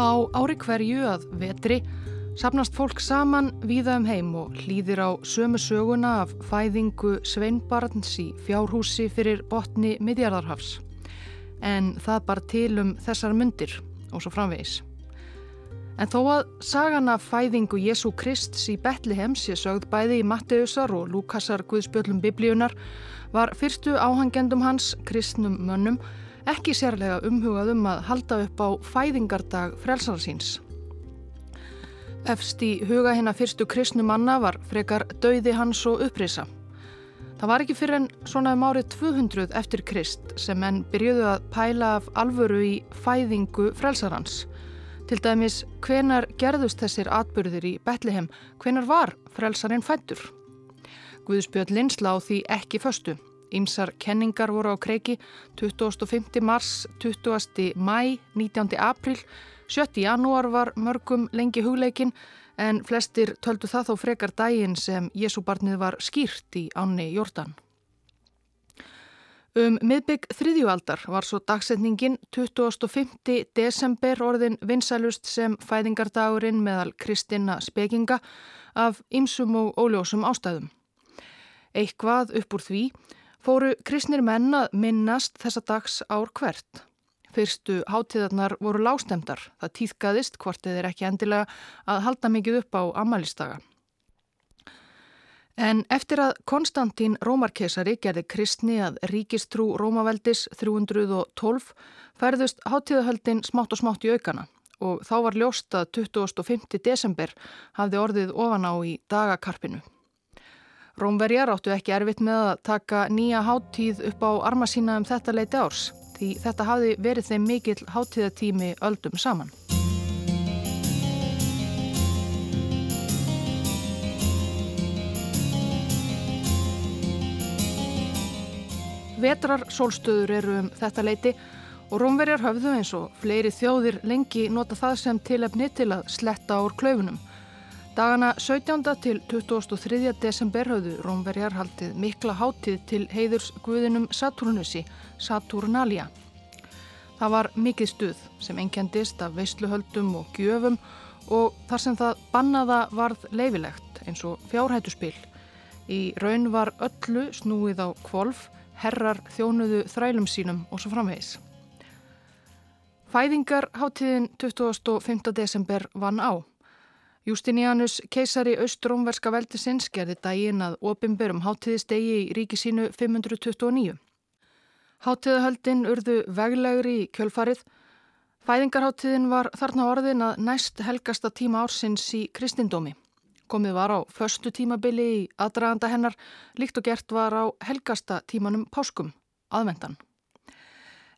Á ári hverju að vetri sapnast fólk saman víða um heim og hlýðir á sömu söguna af fæðingu Sveinbarns í fjárhúsi fyrir botni Midjarðarhafs. En það bar til um þessar myndir og svo framvegis. En þó að sagana fæðingu Jésu Krists í Betlehem sé sögð bæði í Matteusar og Lukasar Guðspjöllum biblíunar var fyrstu áhangendum hans, kristnum mönnum, ekki sérlega umhugað um að halda upp á fæðingardag frelsarsins. Efst í huga hérna fyrstu kristnu manna var frekar dauði hans og upprisa. Það var ekki fyrir en svona um árið 200 eftir krist sem menn byrjuðu að pæla af alvöru í fæðingu frelsarhans. Til dæmis, hvenar gerðust þessir atbyrðir í Betlehem, hvenar var frelsarinn fættur? Guðspjöld Linsla á því ekki föstu. Ímsar kenningar voru á kreiki 25. mars, 20. mæ, 19. april 7. janúar var mörgum lengi hugleikin en flestir töldu það þó frekar dægin sem Jésúbarnið var skýrt í ánni Jórdan. Um miðbygg þriðjualdar var svo dagsetningin 25. desember orðin vinsælust sem fæðingardagurinn meðal kristina spekinga af ymsum og óljósum ástæðum. Eitthvað upp úr því fóru kristnir menn að minnast þessa dags ár hvert. Fyrstu hátíðarnar voru lágstemdar. Það týðkaðist hvort eða er ekki endilega að halda mikið upp á amalistaga. En eftir að Konstantín Rómarkesari gerði kristni að ríkistrú Rómaveldis 312 færðust hátíðahöldin smátt og smátt í aukana og þá var ljóst að 25. desember hafði orðið ofan á í dagakarpinu. Rómverjar áttu ekki erfitt með að taka nýja háttíð upp á arma sína um þetta leiti árs því þetta hafi verið þeim mikill hátíðatími öldum saman. Vetrar sólstöður eru um þetta leiti og rómverjar höfðu eins og fleiri þjóðir lengi nota það sem tilefni til að sletta úr klaufunum. Dagana 17. til 23. desember höfðu Rómverjar haldið mikla hátíð til heiðurs guðinum Saturnussi, Saturnalia. Það var mikið stuð sem engjandist af veistluhöldum og gjöfum og þar sem það bannaða varð leifilegt eins og fjárhættuspil. Í raun var öllu snúið á kvolf, herrar þjónuðu þrælum sínum og svo framvegis. Fæðingar hátíðin 25. desember vann á. Justinianus keisari austrómverska veldisins gerði dægin að opimberum hátíðistegi í ríki sínu 529. Hátíðahöldin urðu veglegri í kjölfarið. Fæðingarháttíðin var þarna orðin að næst helgasta tíma ársins í kristindómi. Komið var á förstu tímabili í aðdraganda hennar, líkt og gert var á helgasta tímanum páskum, aðvendan.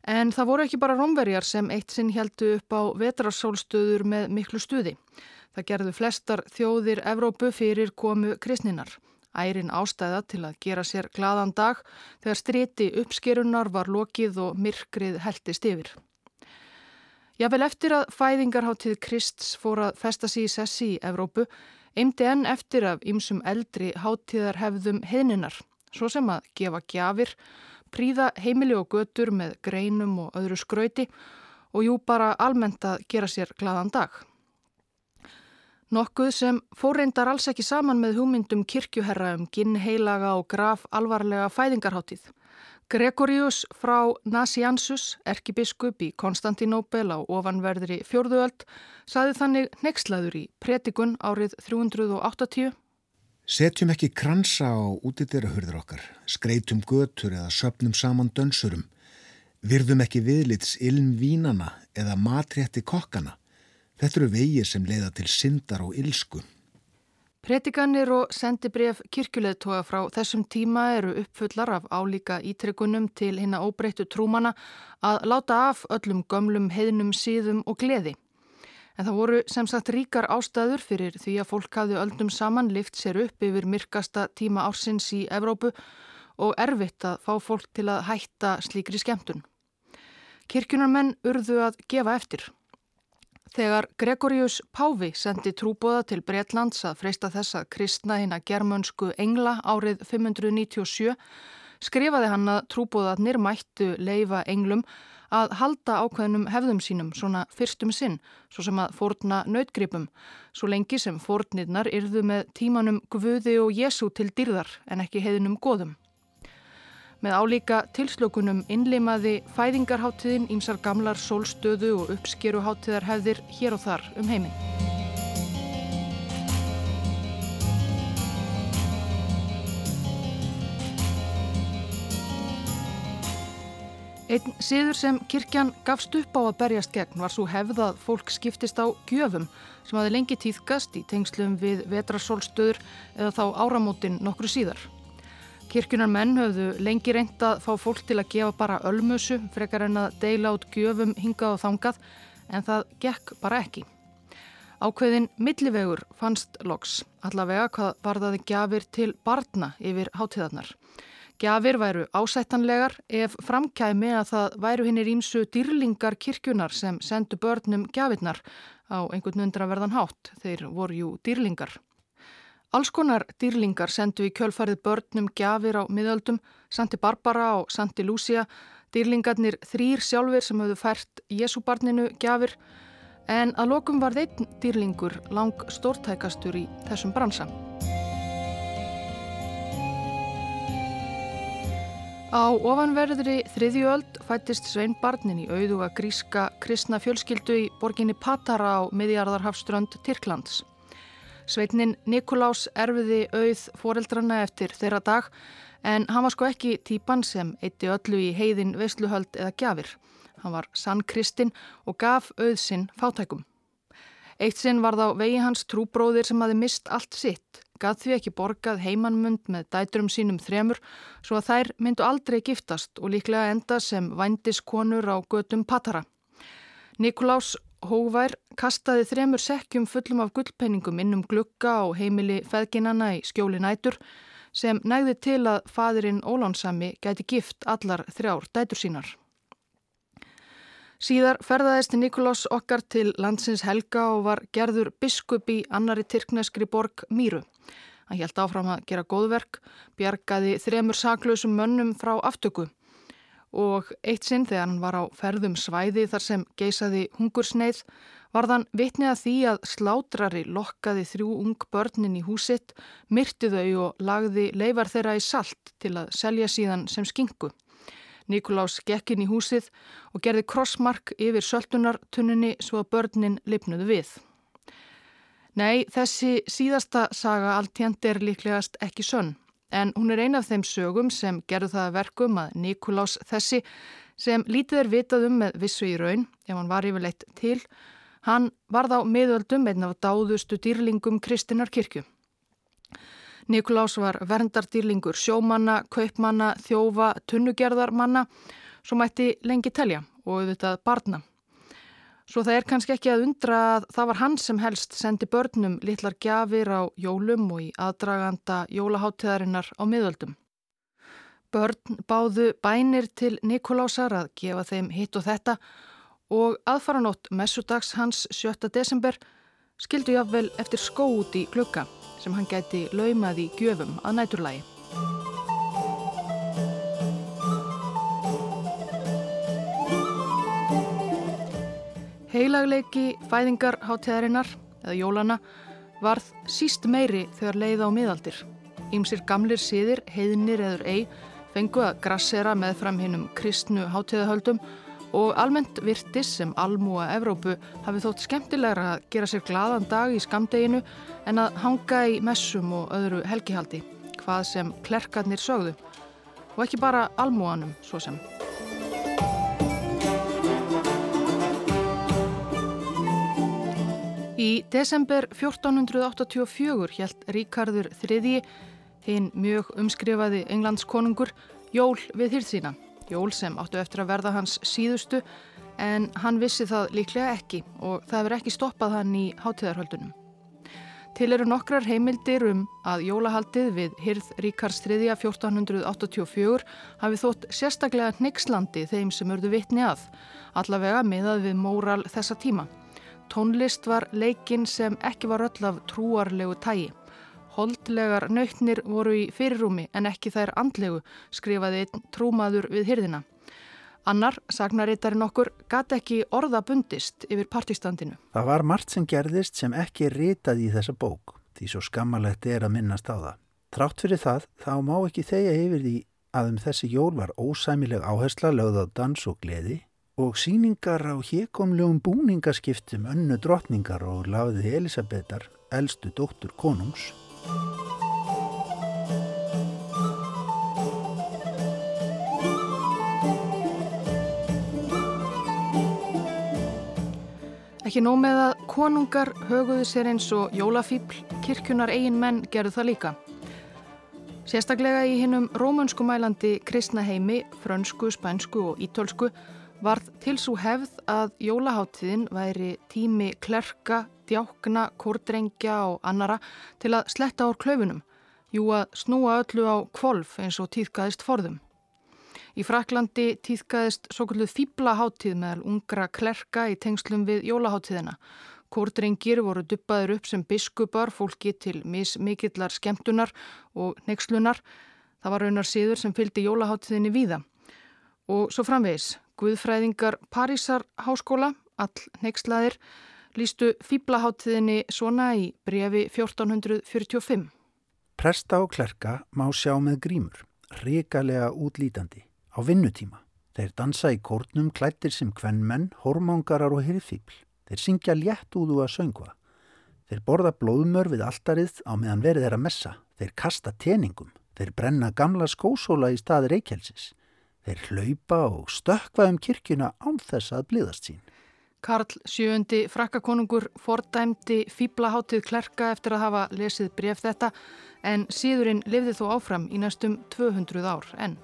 En það voru ekki bara romverjar sem eitt sinn heldu upp á vetrarsólstöður með miklu stuði. Það gerðu flestar þjóðir Evrópu fyrir komu kristninar. Ærin ástæða til að gera sér gladan dag þegar striti uppskerunar var lokið og myrkrið heldist yfir. Jável eftir að fæðingarháttíð Krists fór að festa sér í sessi í Evrópu, eimdi enn eftir af ymsum eldri háttíðar hefðum heðninar, svo sem að gefa gjafir, príða heimili og götur með greinum og öðru skrauti og jú bara almennt að gera sér gladan dag. Nokkuð sem fórreindar alls ekki saman með hugmyndum kirkjuherra um ginn heilaga og graf alvarlega fæðingarháttíð. Gregorius frá Nasiansus, erkibiskup í Konstantinóbel á ofanverðri fjórðuöld, saði þannig nexlaður í pretikun árið 380. Setjum ekki kransa á útidyrahurður okkar, skreitum götur eða söpnum saman dönsurum, virðum ekki viðlits ilm vínana eða matrétti kokkana Þetta eru vegið sem leiða til syndar og ilsku. Pretikanir og sendibref kirkjuleðtoga frá þessum tíma eru uppfullar af álíka ítrekkunum til hinn að óbreyttu trúmana að láta af öllum gömlum heiðnum síðum og gleði. En það voru sem sagt ríkar ástæður fyrir því að fólk hafði öldum saman lift sér upp yfir myrkasta tíma ársins í Evrópu og erfitt að fá fólk til að hætta slíkri skemmtun. Kirkjunarmenn urðu að gefa eftir. Þegar Gregorius Páfi sendi trúbóða til Breitlands að freysta þess að kristna hinn að germönsku engla árið 597 skrifaði hann að trúbóðarnir mættu leifa englum að halda ákveðnum hefðum sínum svona fyrstum sinn, svo sem að fórna nautgripum, svo lengi sem fórnirnar yrðu með tímanum Guði og Jésu til dyrðar en ekki heiðinum goðum. Með álíka tilslökunum innlimaði fæðingarháttiðin ímsar gamlar sólstöðu og uppskeruháttiðar hefðir hér og þar um heiminn. Einn síður sem kirkjan gafst upp á að berjast gegn var svo hefðað fólk skiptist á gjöfum sem hafi lengi týðkast í tengslum við vetrasólstöður eða þá áramótin nokkru síðar. Kirkjunar menn höfðu lengi reynd að fá fólk til að gefa bara ölmusu frekar en að deila át gjöfum hingað og þangað en það gekk bara ekki. Ákveðin millivegur fannst loks allavega hvað varðaði gjafir til barna yfir hátíðarnar. Gjafir væru ásættanlegar ef framkæmi að það væru hinnir ímsu dýrlingar kirkjunar sem sendu börnum gjafirnar á einhvern undraverðan hátt. Þeir voru jú dýrlingar. Alls konar dýrlingar sendu í kjölfarið börnum gjafir á miðöldum, Santi Barbara og Santi Lucia, dýrlingarnir þrýr sjálfur sem höfðu fært Jésúbarninu gjafir, en að lokum var þeinn dýrlingur lang stórtækastur í þessum bransa. Á ofanverðri þriðjöld fættist Svein Barnin í auðuga gríska kristna fjölskyldu í borginni Patara á miðjarðarhafströnd Tyrklands. Sveitnin Nikolás erfiði auð foreldrana eftir þeirra dag en hann var sko ekki típan sem eitti öllu í heiðin veisluhöld eða gjafir. Hann var sann kristinn og gaf auð sinn fátækum. Eitt sinn var þá vegi hans trúbróðir sem hafi mist allt sitt gað því ekki borgað heimannmund með dæturum sínum þremur svo að þær myndu aldrei giftast og líklega enda sem vændiskonur á gödum Patara. Nikolás Hóvær kastaði þremur sekkjum fullum af gullpenningum innum glukka á heimili feðginana í skjóli nætur sem nægði til að fadurinn Ólánsami gæti gift allar þrjár dætur sínar. Síðar ferðaðist Nikolás okkar til landsins Helga og var gerður biskup í annari tyrkneskri borg Mýru. Hann held áfram að gera góðverk, bjargaði þremur saklausum mönnum frá aftöku og eitt sinn þegar hann var á ferðum svæði þar sem geisaði hungursneið var þann vitni að því að slátrari lokkaði þrjú ung börnin í húsitt, myrti þau og lagði leifar þeirra í salt til að selja síðan sem skingu. Nikolás gekk inn í húsið og gerði krossmark yfir söltunartunninni svo að börnin lipnuðu við. Nei, þessi síðasta saga alltjent er líklegast ekki sönn, en hún er ein af þeim sögum sem gerðu það verkum að Nikolás þessi, sem lítið er vitað um með vissu í raun, ef hann var yfirleitt til, hann var þá miðöldum einn af dáðustu dýrlingum Kristinar kirkju. Nikolás var verndardýrlingur sjómanna, kaupmanna, þjófa, tunnugerðarmanna, svo mætti lengi telja og auðvitað barna. Svo það er kannski ekki að undra að það var hann sem helst sendi börnum litlar gjafir á jólum og í aðdraganda jólaháttiðarinnar á miðöldum. Börn báðu bænir til Nikolásar að gefa þeim hitt og þetta og aðfaranótt messudags hans 7. desember skildu jáfnvel eftir skó út í klukka sem hann gæti laumað í gjöfum að næturlægi. Heilagleiki fæðingarhátteðarinnar eða jólana varð síst meiri þegar leið á miðaldir. Ímsir gamlir síðir, heiðnir eður ei, fengu að grassera með fram hinnum kristnu hátteðahöldum og almennt virtis sem almúa Evrópu hafi þótt skemmtilegra að gera sér gladan dag í skamdeginu en að hanga í messum og öðru helgihaldi, hvað sem klerkarnir sögðu og ekki bara almúanum svo sem. Í desember 1484 hjælt Ríkardur III, hinn mjög umskrifaði englandskonungur, jól við hýrð Jól sem áttu eftir að verða hans síðustu en hann vissi það líklega ekki og það hefur ekki stoppað hann í hátíðarhöldunum. Til eru nokkrar heimildir um að jólahaldið við hýrð Ríkards III 1484 hafi þótt sérstaklega nexlandi þeim sem örðu vitni að, allavega miðað við móral þessa tíma. Tónlist var leikinn sem ekki var öll af trúarlegu tægi. Holdlegar nautnir voru í fyrirrúmi en ekki þær andlegu, skrifaði einn trúmaður við hyrðina. Annar, sagnarittarinn okkur, gati ekki orða bundist yfir partistandinu. Það var margt sem gerðist sem ekki ritaði í þessa bók, því svo skammalegt er að minnast á það. Trátt fyrir það, þá má ekki þegja yfir því að um þessi jól var ósæmileg áhersla lögð á dans og gleði og síningar á hjekomlegum búningaskiptum önnu drottningar og lafiði Elisabetar, eldstu dóttur konungs. Ekki nóg með að konungar höguðu sér eins og jólafíbl, kirkjunar eigin menn gerðu það líka. Sérstaklega í hinnum rómönsku mælandi kristna heimi, frönsku, spænsku og ítölsku varð til svo hefð að jólaháttíðin væri tími klerka, djákna, kordrengja og annara til að sletta ár klöfunum, jú að snúa öllu á kvolf eins og týðkaðist forðum. Í Fraklandi týðkaðist svo kalluð fýblaháttíð meðal ungra klerka í tengslum við jólaháttíðina. Kórdrengir voru duppaður upp sem biskupar, fólki til mismikillar skemmtunar og nexlunar. Það var raunar síður sem fylgdi jólaháttíðinni víða. Og svo framvegis, Guðfræðingar Parísar háskóla, all nexlaðir, lístu fýblaháttíðinni svona í brefi 1445. Presta og klerka má sjá með grímur, ríkalega útlítandi á vinnutíma. Þeir dansa í kórnum klættir sem kvennmenn, hormongarar og hirðfíbl. Þeir syngja létt úðu að söngva. Þeir borða blóðmör við alltarið á meðan verið er að messa. Þeir kasta teningum. Þeir brenna gamla skósóla í staði reykjelsis. Þeir hlaupa og stökva um kirkjuna án þess að bliðast sín. Karl sjöundi frakkakonungur fordæmdi fýblaháttið klerka eftir að hafa lesið bref þetta en síðurinn lifði þó áfram í næstum 200 ár enn.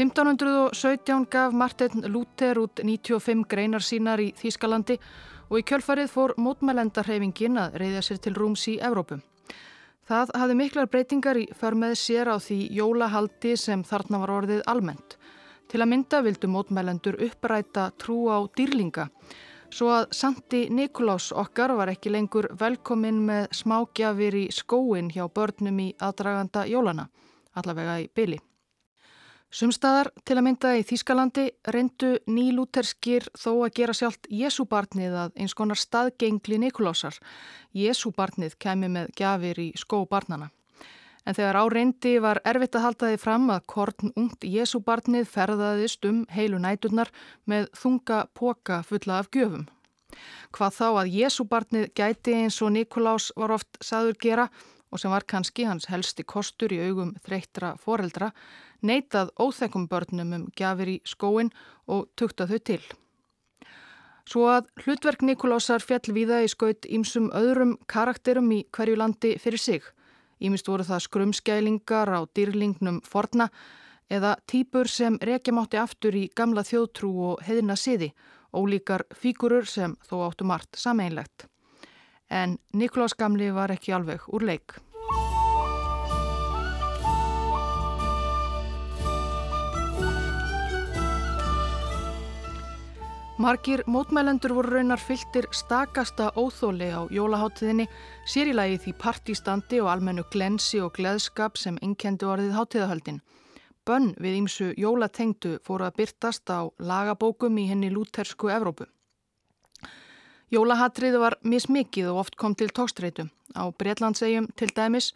1517 gaf Martin Luther út 95 greinar sínar í Þýskalandi og í kjölfarið fór mótmælendarhefingin að reyðja sér til rúms í Evrópu. Það hafði miklar breytingar í förmeð sér á því jólahaldi sem þarna var orðið almennt. Til að mynda vildu mótmælendur uppræta trú á dýrlinga svo að Santi Nikolás okkar var ekki lengur velkomin með smágjafir í skóin hjá börnum í aðdraganda jólana, allavega í byli. Sumstaðar til að mynda í Þýskalandi reyndu nýlúterskir þó að gera sjálft Jésúbarnið að eins konar staðgengli Nikolásar. Jésúbarnið kemi með gafir í skó barnana. En þegar á reyndi var erfitt að halda því fram að korn ungt Jésúbarnið ferðaðist um heilu næturnar með þunga póka fulla af gjöfum. Hvað þá að Jésúbarnið gæti eins og Nikolás var oft saður gera og sem var kannski hans helsti kostur í augum þreyttra foreldra neitað óþekkum börnum um gjafir í skóin og tukta þau til. Svo að hlutverk Nikolásar fjall viða í skaut ímsum öðrum karakterum í hverju landi fyrir sig. Ímist voru það skrumskælingar á dýrlingnum forna eða týpur sem rekjamátti aftur í gamla þjóðtrú og heðina siði, ólíkar fígurur sem þó áttu margt sameinlegt. En Nikolás gamli var ekki alveg úr leik. Margir mótmælendur voru raunar fylgtir stakasta óþóli á jólaháttiðinni, sérilagi því partistandi og almennu glensi og gleðskap sem innkendi orðið háttiðahöldin. Bönn við ímsu jólatengdu fóru að byrtast á lagabókum í henni lútersku Evrópu. Jólahatriðu var mismikið og oft kom til tókstreitu. Á Breitlandsegjum til dæmis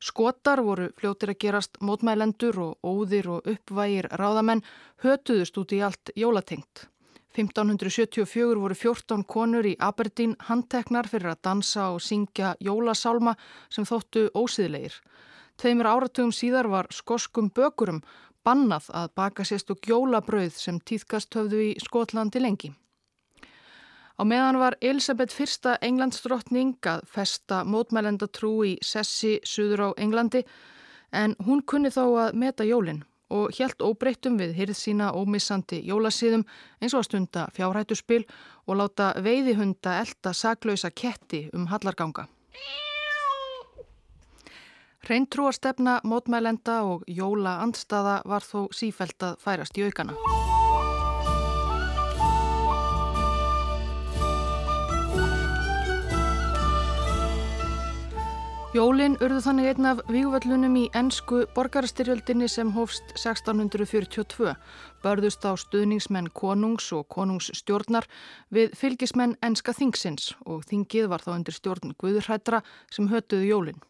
skotar voru fljótir að gerast mótmælendur og óðir og uppvægir ráðamenn hötuðust út í allt jólatengt. 1574 voru 14 konur í Aberdeen handteknar fyrir að dansa og syngja jólasálma sem þóttu ósýðleir. Tveimur áratugum síðar var skoskum bökurum bannað að baka sérstök jólabrauð sem týðkast höfðu í Skotlandi lengi. Á meðan var Elisabeth fyrsta englandsdrottning að festa mótmælendatrú í Sessi suður á Englandi en hún kunni þó að meta jólinn og helt óbreyttum við hyrð sína ómissandi jólasíðum eins og að stunda fjárhættuspil og láta veiðihunda elda saklausa ketti um hallarganga. Hreintrúarstefna, mótmælenda og jóla andstaða var þó sífælt að færast í aukana. Jólin urðu þannig einn af vígvöllunum í ennsku borgarastyrjöldinni sem hófst 1642. Börðust á stuðningsmenn konungs og konungsstjórnar við fylgismenn ennska þingsins og þingið var þá undir stjórn Guðurhættra sem hötuðu jólin.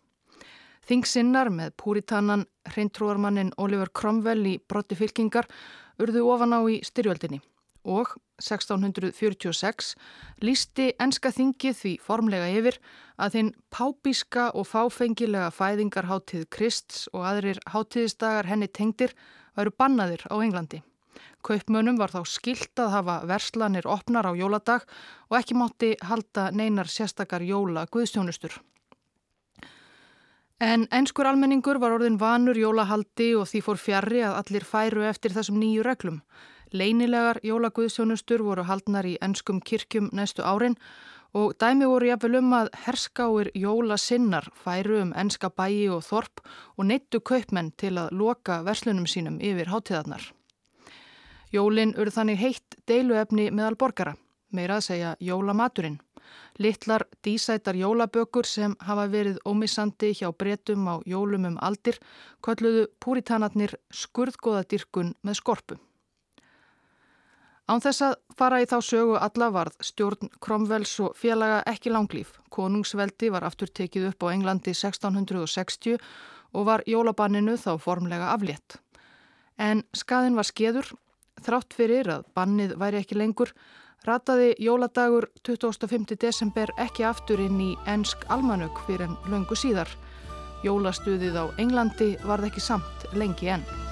Þingsinnar með púritannan hreintrúarmannin Oliver Cromwell í brotti fylkingar urðu ofan á í styrjöldinni og 1646 lísti enska þingið því formlega yfir að þinn pápíska og fáfengilega fæðingarháttíð Krists og aðrir háttíðisdagar henni tengdir varu bannaðir á Englandi. Kaupmönum var þá skilt að hafa verslanir opnar á jóladag og ekki mátti halda neinar sérstakar jóla guðstjónustur. En einskur almenningur var orðin vanur jólahaldi og því fór fjari að allir færu eftir þessum nýju reglum. Leinilegar jólaguðsjónustur voru haldnar í ennskum kirkjum næstu árin og dæmi voru jafnvel um að herskáir jólasinnar færu um ennska bæi og þorp og neittu kaupmenn til að loka verslunum sínum yfir hátíðarnar. Jólin urð þannig heitt deiluefni meðal borgara, meira að segja jólamaturinn. Littlar dísætar jólabökur sem hafa verið ómissandi hjá bretum á jólum um aldir kolluðu púritanarnir skurðgóðadirkun með skorpu. Án þess að fara í þá sögu alla varð stjórn Kromvells og félaga ekki langlýf. Konungsveldi var aftur tekið upp á Englandi 1660 og var jólabanninu þá formlega aflétt. En skaðin var skeður, þrátt fyrir að bannið væri ekki lengur, rataði jóladagur 25. desember ekki aftur inn í ennsk almanök fyrir en löngu síðar. Jólastuðið á Englandi varð ekki samt lengi enn.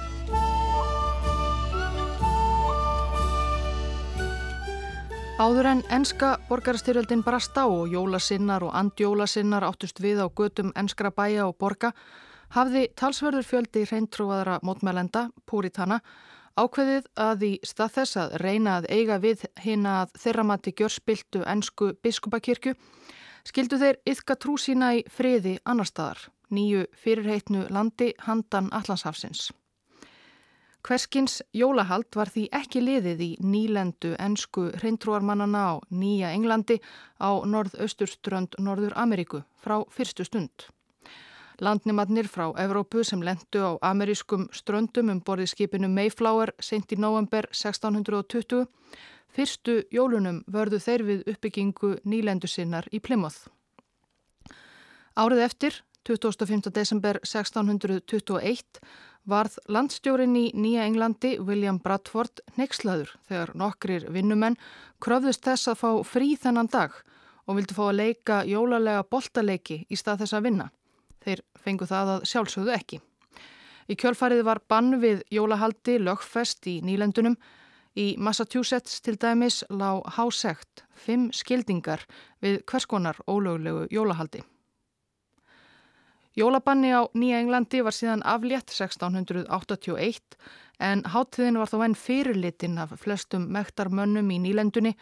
Áður en enska borgarstyrjöldin brast á og jólasinnar og andjólasinnar áttust við á götum enskra bæja og borga hafði talsverður fjöldi reyntrúaðara mótmælenda, Púritana, ákveðið að í stað þess að reyna að eiga við hina að þeirra mati gjörspiltu ensku biskupakirkju, skildu þeir yfka trú sína í friði annar staðar, nýju fyrirheitnu landi handan Allandshafsins. Hverskins jólahald var því ekki liðið í nýlendu ensku hreintrúarmannana á Nýja Englandi á norðausturströnd Norður Ameríku frá fyrstu stund. Landnimadnir frá Evrópu sem lendu á amerískum ströndum um borðið skipinu Mayflower sent í november 1620 fyrstu jólunum vörðu þeir við uppbyggingu nýlendu sinnar í Plymouth. Árið eftir, 25. desember 1621, varð landstjórin í Nýja Englandi William Bradford neykslaður þegar nokkrir vinnumenn kröfðust þess að fá frí þennan dag og vildi fá að leika jólalega boltaleiki í stað þess að vinna. Þeir fengu það að sjálfsögðu ekki. Í kjölfarið var bann við jólahaldi lögfest í nýlendunum. Í Massachusetts til dæmis lág hásegt fimm skildingar við hverskonar ólöglegu jólahaldi. Jólabanni á Nýja Englandi var síðan aflétt 1681 en háttíðin var þó enn fyrirlitin af flestum mektarmönnum í nýlendunni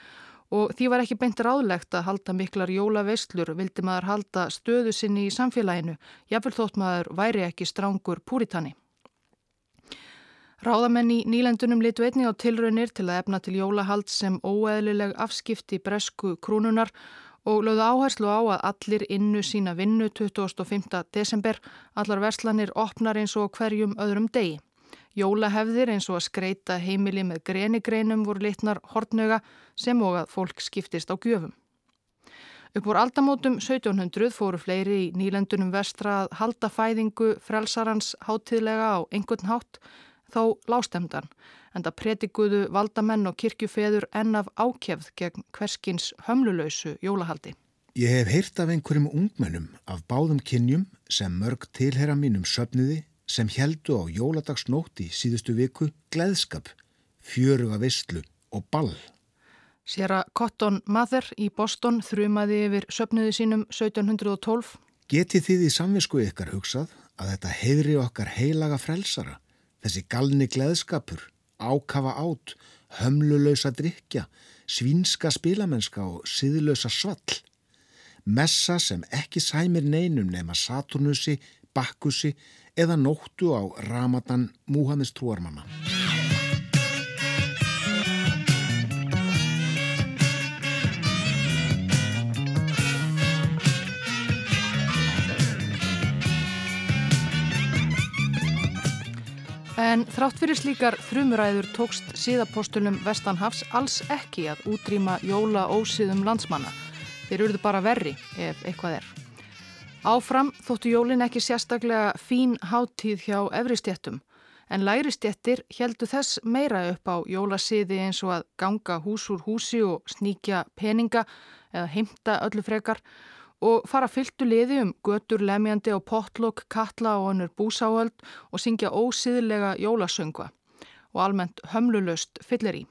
og því var ekki beint ráðlegt að halda miklar jólaveislur vildi maður halda stöðu sinni í samfélaginu, jáfnvel þótt maður væri ekki strángur púritanni. Ráðamenn í nýlendunum litu einni á tilraunir til að efna til jólahald sem óeðlileg afskipti bresku krúnunar og lögðu áherslu á að allir innu sína vinnu 25. desember, allar verslanir opnar eins og hverjum öðrum degi. Jólahefðir eins og að skreita heimili með grenigreinum voru litnar hortnöga sem og að fólk skiptist á gjöfum. Upp úr aldamótum 1700 fóru fleiri í nýlendunum vestra að halda fæðingu frelsarans hátíðlega á einhvern hátt þó lástemdan en það pretikuðu valdamenn og kirkjufeður enn af ákjefð gegn hverskins hömlulöysu jólahaldi. Ég hef heyrt af einhverjum ungmennum af báðum kynjum sem mörg tilhera mínum söpniði sem heldu á jóladagsnótt í síðustu viku gleðskap, fjöruga visslu og ball. Sér að Cotton Mather í Boston þrumaði yfir söpniði sínum 1712. Getið þið í samvisku ykkar hugsað að þetta heiðri okkar heilaga frelsara, þessi galni gleðskapur ákafa átt, hömlulösa drikja, svínska spilamennska og siðlösa svall. Messa sem ekki sæmir neinum nema Saturnusi, bakkusi eða nóttu á Ramadan Múhamins trúarmanna. En þrátt fyrir slíkar þrumuræður tókst síðapostulum Vestanhafs alls ekki að útrýma jóla ósýðum landsmanna. Þeir eruðu bara verri ef eitthvað er. Áfram þóttu jólin ekki sérstaklega fín háttíð hjá efristjettum en lægristjettir heldu þess meira upp á jólasíði eins og að ganga hús úr húsi og sníkja peninga eða heimta öllu frekar og fara fylgtu liði um götur lemjandi á potlokk, katla og önnur búsáöld og syngja ósýðlega jólasöngva og almennt hömlulöst fyllir í.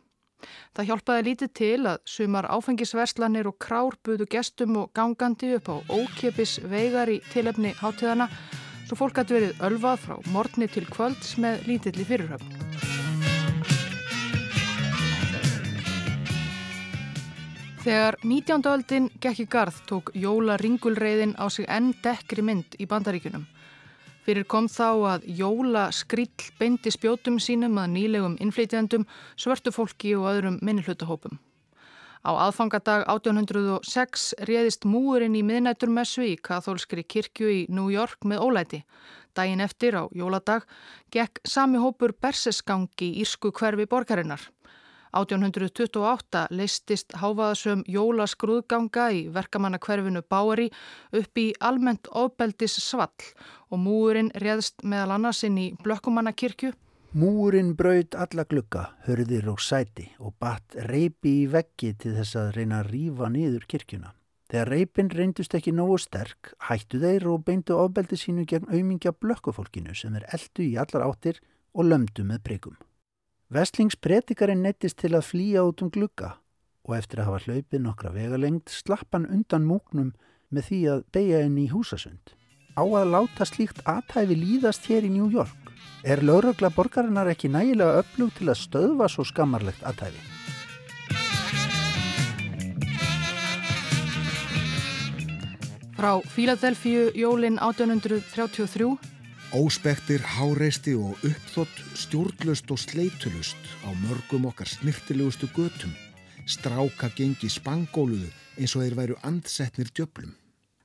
Það hjálpaði lítið til að sumar áfengisverslanir og krár buðu gestum og gangandi upp á ókipis veigar í tilefni hátíðana svo fólk hætti verið ölvað frá morgni til kvölds með lítilli fyrirhöfn. Þegar 19. öldin gekk í garð tók Jóla ringulreiðin á sig enn dekkri mynd í bandaríkunum. Fyrir kom þá að Jóla skrill beindi spjótum sínum að nýlegum innflytjandum, svörtu fólki og öðrum minnihlutahópum. Á aðfangadag 1806 réðist múurinn í miðnætturmessu í kathólskri kirkju í New York með ólæti. Dægin eftir á jóladag gekk sami hópur bersesgangi í Írsku hverfi borgarinnar. 1828 leistist háfaðasum jólaskrúðganga í verkamannakverfinu Báari upp í almennt ofbeldis svall og múurinn réðst meðal annars inn í Blökkumannakirkju. Múurinn braud alla glukka, hörðir og sæti og batt reypi í veggi til þess að reyna að rýfa niður kirkjuna. Þegar reypin reyndust ekki nógu sterk, hættu þeir og beindu ofbeldi sínu gegn aumingja blökkufólkinu sem er eldu í allar áttir og lömdu með pregum. Vestlingspredikarin nettist til að flýja út um glugga og eftir að hafa hlaupið nokkra vegalengt slapp hann undan múknum með því að beigja henni í húsasund. Á að láta slíkt aðtæfi líðast hér í New York. Er laurögla borgarinnar ekki nægilega öflug til að stöðva svo skammarlegt aðtæfi? Frá Fíladelfíu jólin 1833 Óspektir, háreisti og uppþott, stjórnlust og sleitulust á mörgum okkar snirtilegustu götum, stráka gengi spangóluðu eins og þeir væru andsetnir djöplum.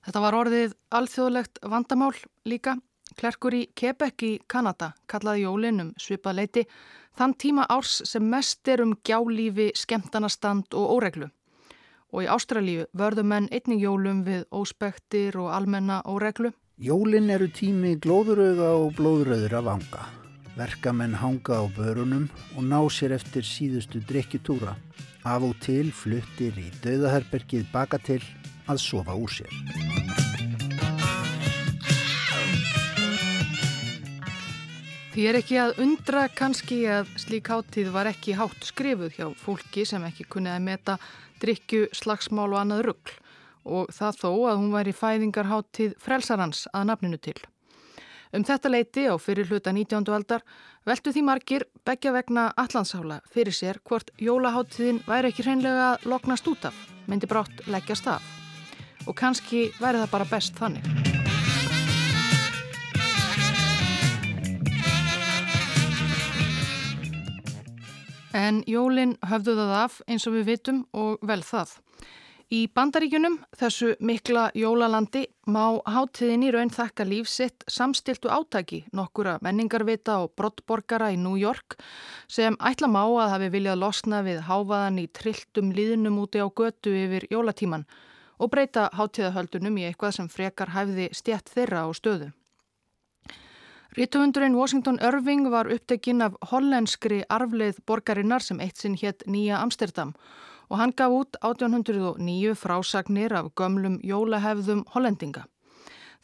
Þetta var orðið alþjóðlegt vandamál líka. Klerkur í Quebec í Kanada kallaði jólinum svipað leiti þann tíma árs sem mest er um gjálífi, skemtanastand og óreglu. Og í Ástralíu vörðu menn einning jólum við óspektir og almenna óreglu. Jólin eru tími glóðurauga og blóðröður af anga. Verkamenn hanga á börunum og ná sér eftir síðustu drikkitúra. Af og til fluttir í döðaherbergið baka til að sofa úr sér. Því er ekki að undra kannski að slík háttíð var ekki hátt skrifuð hjá fólki sem ekki kunnið að meta drikju, slagsmál og annað ruggl og það þó að hún væri fæðingarháttíð frelsarans að nafninu til. Um þetta leiti á fyrir hluta 19. aldar veltu því margir begja vegna allansála fyrir sér hvort jólaháttíðin væri ekki hreinlega að loknast út af, myndi brátt leggjast af. Og kannski væri það bara best þannig. En jólinn höfðu það af eins og við vitum og vel það. Í bandaríkunum, þessu mikla jólalandi, má hátiðin í raun þakka lífsitt samstiltu átaki nokkura menningarvita og brottborgara í New York sem ætla má að hafi viljað losna við háfaðan í trilltum líðnum úti á götu yfir jólatíman og breyta hátíðahöldunum í eitthvað sem frekar hæfði stjætt þeirra á stöðu. Rítuhundurinn Washington Irving var upptekinn af hollenskri arfleið borgarinnar sem eitt sinn hétt Nýja Amsterdam og og hann gaf út 1809 frásagnir af gömlum jólahefðum hollendinga.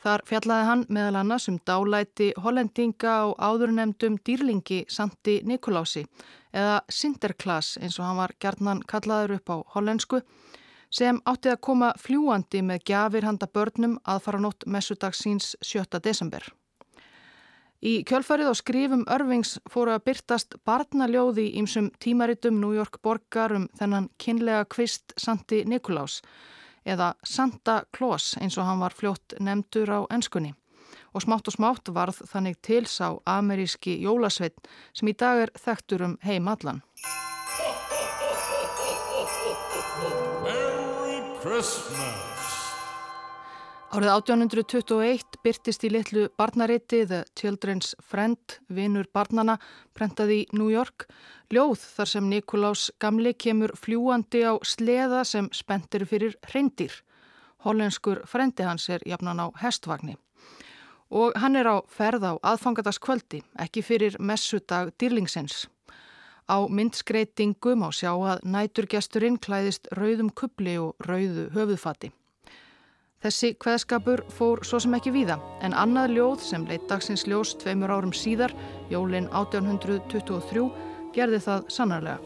Þar fjallaði hann meðal annars um dálæti hollendinga á áðurnemdum dýrlingi Santi Nikolási eða Sinterklaas eins og hann var gerðnan kallaður upp á hollensku sem átti að koma fljúandi með gjafir handa börnum aðfara nótt messudagsins 7. desember. Í kjölfarið á skrifum Örvings fóru að byrtast barnaljóði ímsum tímaritum New York borgar um þennan kynlega kvist Santi Nikolás eða Santa Claus eins og hann var fljótt nefndur á ennskunni og smátt og smátt varð þannig til sá ameríski jólasveit sem í dag er þekktur um heim allan. Merry Christmas! Árið 1821 byrtist í litlu barnariti The Children's Friend, vinur barnana, prentaði í New York, ljóð þar sem Nikolás gamli kemur fljúandi á sleða sem spendir fyrir hreindir. Hollenskur frendi hans er jafnan á hestvagni og hann er á ferð á aðfangadaskvöldi, ekki fyrir messudag dýrlingsins. Á myndskreitingum á sjá að næturgesturinn klæðist rauðum kubli og rauðu höfuðfati. Þessi kveðskapur fór svo sem ekki víða en annað ljóð sem leitt dagsins ljós tveimur árum síðar, jólin 1823, gerði það sannarlega.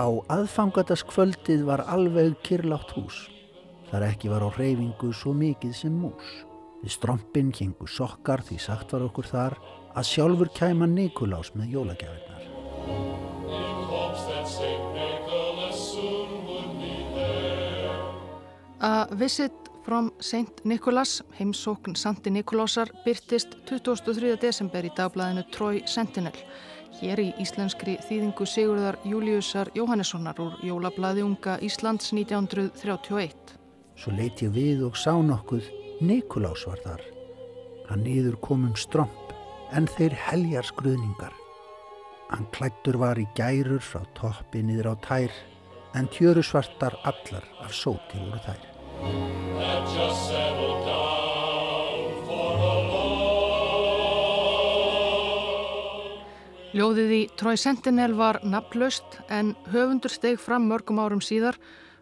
Á aðfangadaskvöldið var alveg kyrlátt hús. Þar ekki var á reyfingu svo mikið sem mús. Við strompin hengu sokkar því sagt var okkur þar að sjálfur kæma Nikolás með jólagjafinnar. A visit from St. Nicholas, heimsókn Santi Nikolásar, byrtist 23. desember í dagblæðinu Troy Sentinel. Hér í íslenskri þýðingu Sigurðar Júliusar Jóhannessonar úr Jólablaði unga Íslands 1931. Svo leit ég við og sá nokkuð, Nikolás var þar. Hann niður komum stromp, en þeir heljar skruðningar. Hann klættur var í gærur frá toppi niður á tær, en tjöru svartar allar af sóti voru þær. Ljóðið í Trói Sentinel var nafnlaust en höfundur steg fram mörgum árum síðar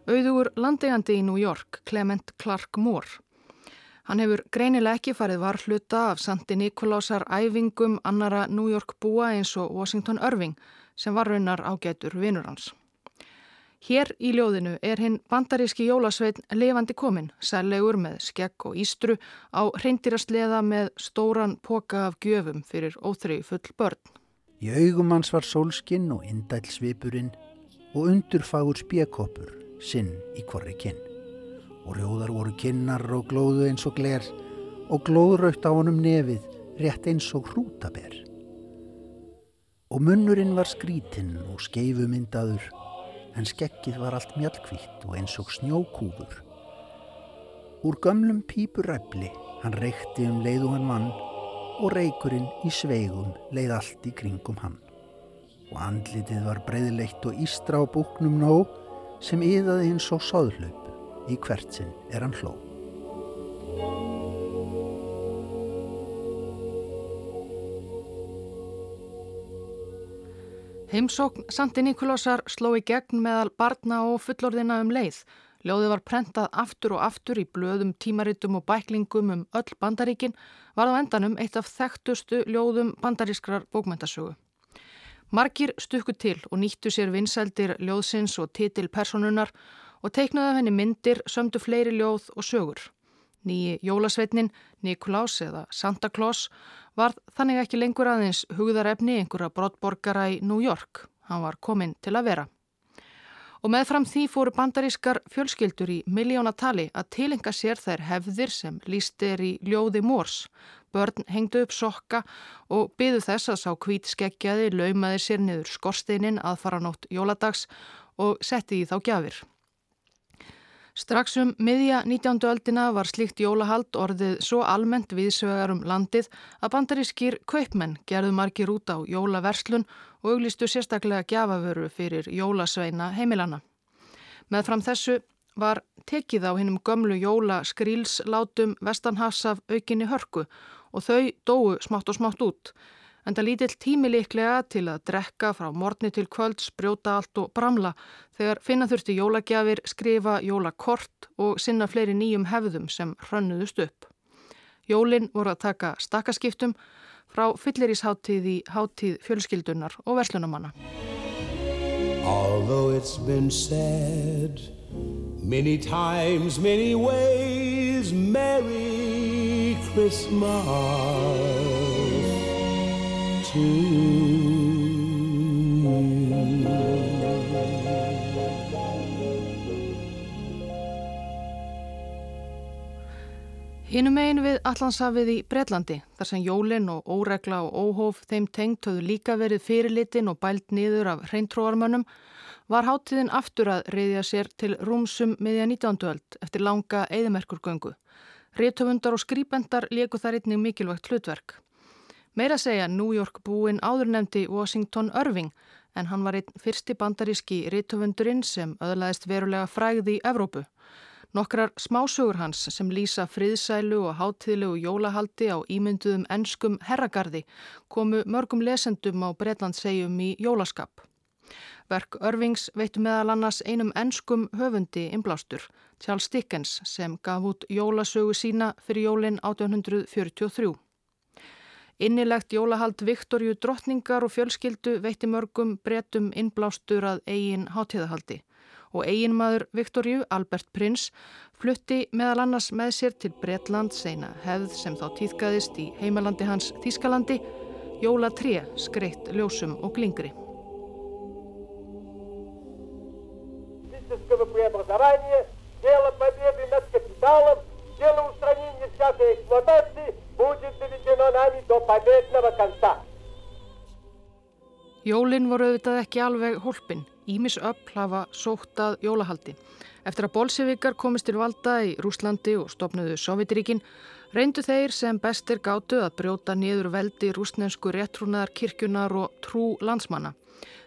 Auðugur landegandi í New York, Clement Clark Moore. Hann hefur greinilega ekki farið varhluta af Santi Nikolásar æfingum annara New York búa eins og Washington Irving sem var raunar ágætur vinnur hans. Hér í ljóðinu er hinn bandaríski jólasveit levandi komin, særlegur með skegg og ístru á reyndirastleða með stóran poka af gjöfum fyrir óþrei full börn. Í augum hans var sólskinn og indælsvipurinn og undurfagur spjekoppur sinn í korri kinn og rjóðar voru kinnar og glóðu eins og gler og glóðraugt á honum nefið rétt eins og hrútaber. Og munnurinn var skrítinn og skeifumyndaður en skekkið var allt mjallkvítt og eins og snjókúfur. Úr gömlum pípuræfli hann reykti um leiðu hann mann og reykurinn í sveigum leið allt í kringum hann. Og andlitið var breyðleitt og ístra á búknum nóg sem yðaði hins og sáðhlaup í hvert sinn er hann hló. Heimsókn Santi Nikolásar sló í gegn meðal barna og fullorðina um leið. Ljóði var prentað aftur og aftur í blöðum, tímaritum og bæklingum um öll bandaríkin var á endanum eitt af þekktustu ljóðum bandarískrar bókmyndasögu. Margir stukku til og nýttu sér vinsældir ljóðsins og titil personunar og teiknaði henni myndir, sömdu fleiri ljóð og sögur. Nýji jólasveitnin, Nikolás eða Santa Claus, var þannig ekki lengur aðeins hugðarefni einhverja brottborgara í New York. Hann var kominn til að vera. Og meðfram því fóru bandarískar fjölskyldur í miljónatali að tilenga sér þær hefðir sem líst er í ljóði mórs Börn hengdu upp sokka og byðu þess að sá kvít skeggjaði laumaði sér niður skorsteinin að fara nótt jóladags og setti í þá gjafir. Strax um miðja 19. öldina var slíkt jólahald orðið svo almennt viðsögar um landið að bandarískir kaupmenn gerðu margir út á jólaverslun og auglistu sérstaklega gjafavöru fyrir jólasveina heimilana. Með fram þessu var tekið á hinnum gömlu jóla skrílslátum vestanhafsaf aukinni hörku og þau dóu smátt og smátt út. En það lítill tímiliklega til að drekka frá morni til kvöld, sprjóta allt og bramla þegar finna þurfti jólagjafir, skrifa jólakort og sinna fleiri nýjum hefðum sem hrönnuðust upp. Jólinn voru að taka stakkaskiptum frá fyllirísháttíð í háttíð fjölskyldunar og verslunumanna. Although it's been said many times, many ways, Merry Christmas to. Hinnum megin við Allandshafið í Breitlandi, þar sem jólinn og óregla og óhóf þeim tengt höfðu líka verið fyrirlitin og bælt niður af hreintrúarmönnum, var háttíðin aftur að reyðja sér til rúmsum meðja 19. öld eftir langa eðimerkurgöngu. Réttöfundar og skrýpendar leku þar einnig mikilvægt hlutverk. Meira segja New York búin áður nefndi Washington Irving, en hann var einn fyrsti bandaríski réttöfundurinn sem öðlaðist verulega fræði í Evrópu. Nokkrar smásögur hans sem lýsa friðsælu og hátíðlegu jólahaldi á ímynduðum ennskum herragarði komu mörgum lesendum á Breitlandsegjum í jólaskap. Verk Örvings veitu meðal annars einum ennskum höfundi inblástur, Charles Dickens, sem gaf út jólasögu sína fyrir jólinn 1843. Innilegt jólahald Viktorju drottningar og fjölskyldu veitti mörgum bretum innblástur að eigin hátíðahaldi og eiginmaður Viktorju, Albert Prins, flutti meðal annars með sér til Bretland seina hefð sem þá týðgæðist í heimalandi hans Þískalandi, jóla 3 skreitt ljósum og glingri. Þetta er það. Búið til því að náni þá pæðirna vakansa. Jólinn voru auðvitað ekki alveg hólpin. Ímis öll hafa sótt að jólahaldi. Eftir að bolsevikar komist til valda í Rúslandi og stopnuðu Sovjetiríkin reyndu þeir sem bestir gátu að brjóta niður veldi rúsnensku réttrúnaðar kirkjunar og trú landsmanna.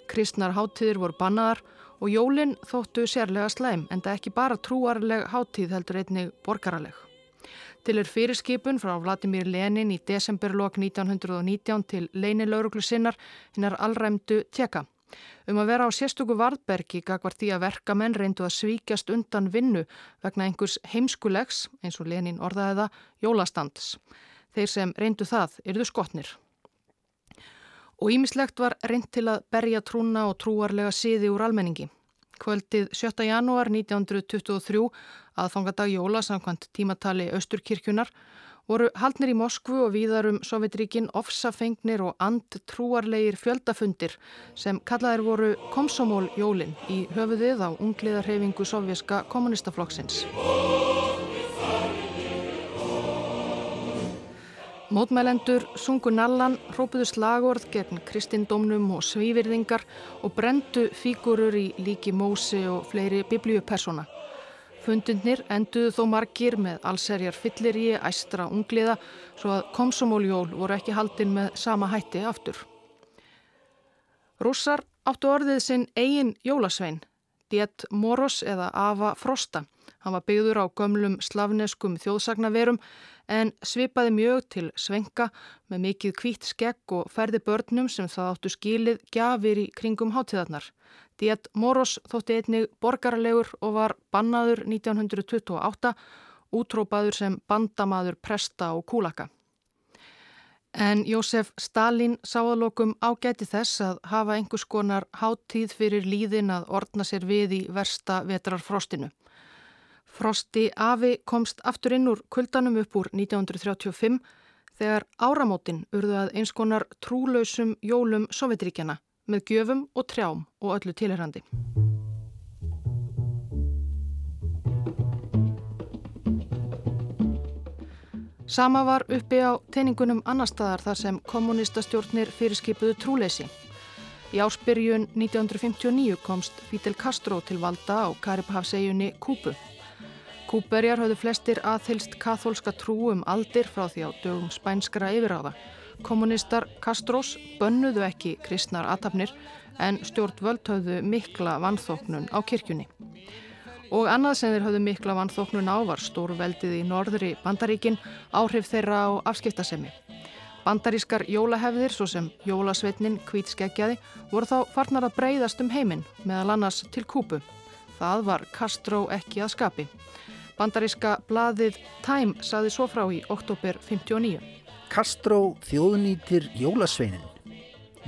Kristnar háttíðir voru bannaðar og jólinn þóttu sérlega slæm en það ekki bara trúarleg háttíð heldur einnig borgaraleg. Til er fyrirskipun frá Vladimir Lenin í desemberlokk 1919 til leinilauruglu sinnar hinnar allræmdu tjekka um að vera á sérstöku varðbergi gagvar því að verkamenn reyndu að svíkjast undan vinnu vegna einhvers heimskulegs, eins og Lenin orðaði það, jólastands. Þeir sem reyndu það yrðu skotnir. Og ímislegt var reynd til að berja trúna og trúarlega siði úr almenningi. Kvöldið 7. janúar 1923 aðfangadag jóla samkvæmt tímatali Östurkirkjunar voru haldnir í Moskvu og víðarum Sovjetríkin ofsafengnir og andtrúarleir fjöldafundir sem kallaðir voru komsomól jólin í höfuðið á ungliðarhefingu sovjerska kommunistaflokksins. Mótmælendur sungu nallan, rópuðu slagorð gegn kristindómnum og svívirðingar og brendu fígurur í líki Mósi og fleiri biblíupersona. Fundinir enduðu þó margir með allserjar fyllir í æstra ungliða svo að komsomóljól voru ekki haldinn með sama hætti aftur. Rússar áttu orðið sinn eigin jólasvein, Diet Moros eða Ava Frosta. Hann var byggður á gömlum slavneskum þjóðsagnaverum en svipaði mjög til svenka með mikið kvít skegg og ferði börnum sem það áttu skilið gjafir í kringum hátíðarnar. Diet Moros þótti einnig borgarlegur og var bannaður 1928, útrópaður sem bandamaður presta og kúlaka. En Jósef Stalin sáðalokum ágæti þess að hafa einhvers konar háttíð fyrir líðin að ordna sér við í versta vetrarfrostinu. Frosti Afi komst aftur inn úr kuldanum upp úr 1935 þegar áramótin urðu að eins konar trúlausum jólum Sovjetríkjana með gjöfum og trjám og öllu tilherrandi. Sama var uppi á teiningunum annar staðar þar sem kommunistastjórnir fyrirskipuðu trúleysi. Í áspyrjun 1959 komst Fidel Castro til valda á Karibhafsegjunni Kúpu. Kúberjar hafðu flestir aðhylst kathólska trú um aldir frá því á dögum spænskara yfiráða. Kommunistar Kastrós bönnuðu ekki kristnar aðtapnir en stjórnvöld höfðu mikla vanþóknun á kirkjunni. Og annað sem þeir höfðu mikla vanþóknun á var stórveldið í norðri bandaríkin áhrif þeirra á afskiptasemi. Bandarískar jólahefðir, svo sem jólasveitnin kvítskeggjaði, voru þá farnar að breyðast um heiminn, meðal annars til kúpu. Það var Kastró ekki að skapi. Bandaríska blaðið Time saði svo frá í oktober 59. Kastró þjóðnýtir Jólasveinin.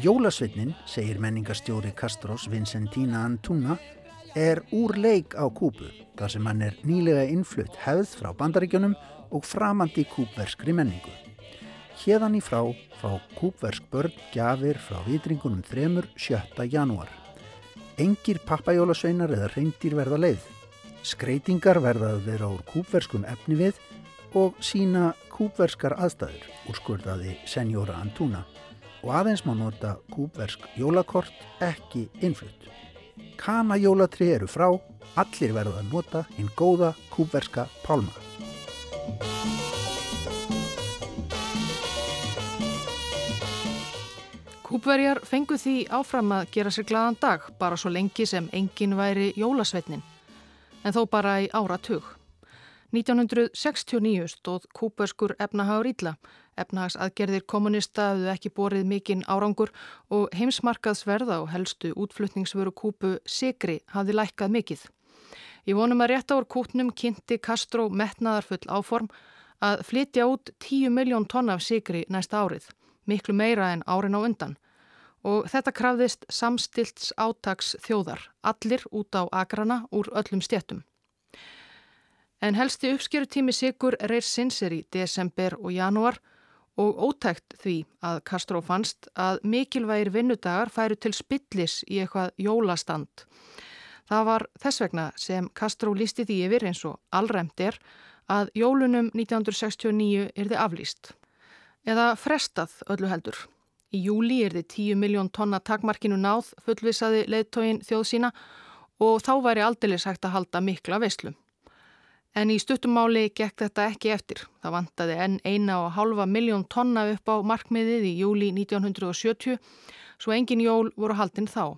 Jólasveinin, segir menningarstjóri Kastrós Vincentina Antuna, er úr leik á kúpu þar sem hann er nýlega innflutt hefð frá bandaríkjunum og framandi kúpverskri menningu. Hérðan í frá fá kúpversk börn gafir frá vitringunum þremur 7. janúar. Engir pappajólasveinar eða reyndir verða leið. Skreitingar verða að vera úr kúpverskum efni við og sína kúbverskar aðstæður, úrskurðaði Senjóra Antúna og aðeins má nota kúbversk jólakort ekki innflutt. Kana jólatri eru frá, allir verða að nota einn góða kúbverska pálma. Kúbverjar fengu því áfram að gera sér gladan dag bara svo lengi sem engin væri jólasveitnin, en þó bara í ára tug. 1969 stóð kúbverskur efnahagur ítla. Efnahagsaðgerðir kommunista hafðu ekki borið mikinn árangur og heimsmarkaðsverða og helstu útflutningsvöru kúpu Sigri hafði lækkað mikill. Ég vonum að rétt ár kútnum kynnti Castro metnaðarfull áform að flytja út 10 miljón tonna af Sigri næsta árið miklu meira en árin á undan og þetta krafðist samstilts átags þjóðar, allir út á agrana úr öllum stjettum. En helsti uppskerutími sigur reyrsins er í desember og janúar og ótækt því að Castro fannst að mikilvægir vinnudagar færu til spillis í eitthvað jólastand. Það var þess vegna sem Castro lísti því yfir eins og allræmt er að jólunum 1969 er þið aflýst eða frestað öllu heldur. Í júli er þið 10 miljón tonna takmarkinu náð fullvisaði leðtógin þjóð sína og þá væri aldeilis hægt að halda mikla veislu. En í stuttumáli gekk þetta ekki eftir. Það vantaði enn eina og halva miljón tonna upp á markmiðið í júli 1970 svo engin jól voru haldinn þá.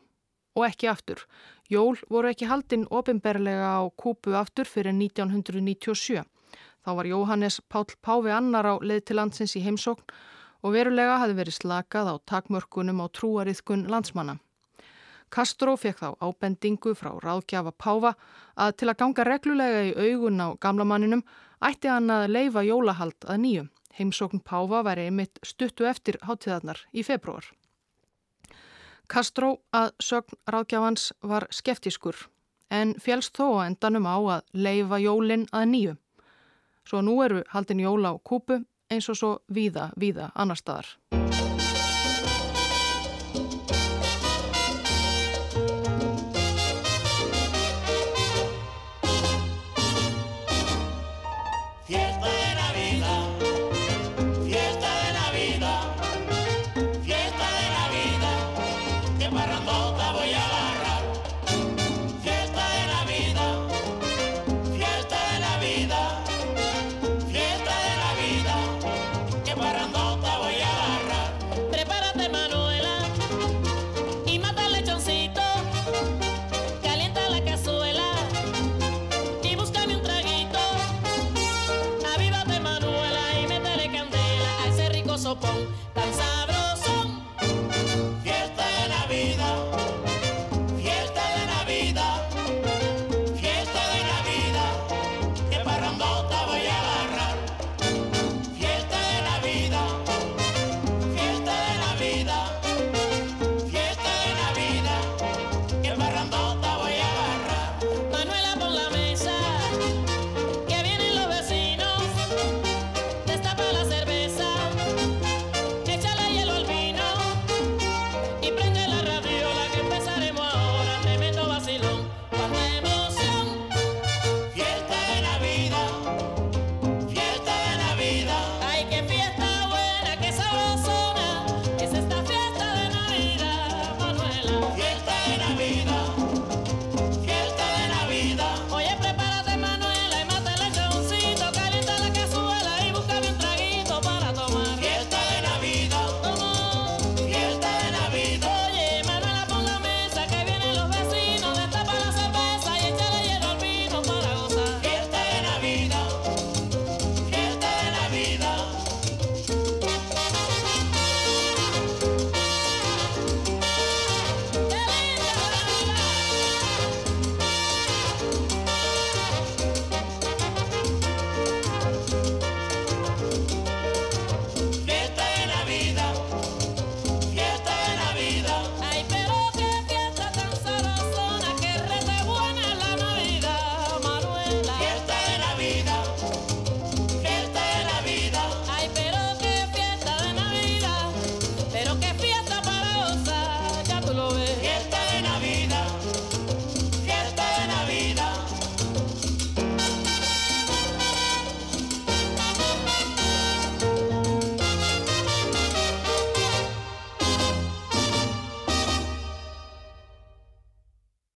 Og ekki aftur. Jól voru ekki haldinn ofinberlega á kúpu aftur fyrir 1997. Þá var Jóhannes Pál Páfi annar á leið til landsins í heimsókn og verulega hafi verið slakað á takmörkunum á trúariðkun landsmanna. Castro fekk þá ábendingu frá ráðgjafa Páfa að til að ganga reglulega í augun á gamlamanninum ætti hann að leifa jólahald að nýju. Heimsókn Páfa væri einmitt stuttu eftir hátíðarnar í februar. Castro að sögn ráðgjafans var skeftiskur en félst þó að endanum á að leifa jólinn að nýju. Svo nú eru haldin jóla á kúpu eins og svo víða, víða annar staðar.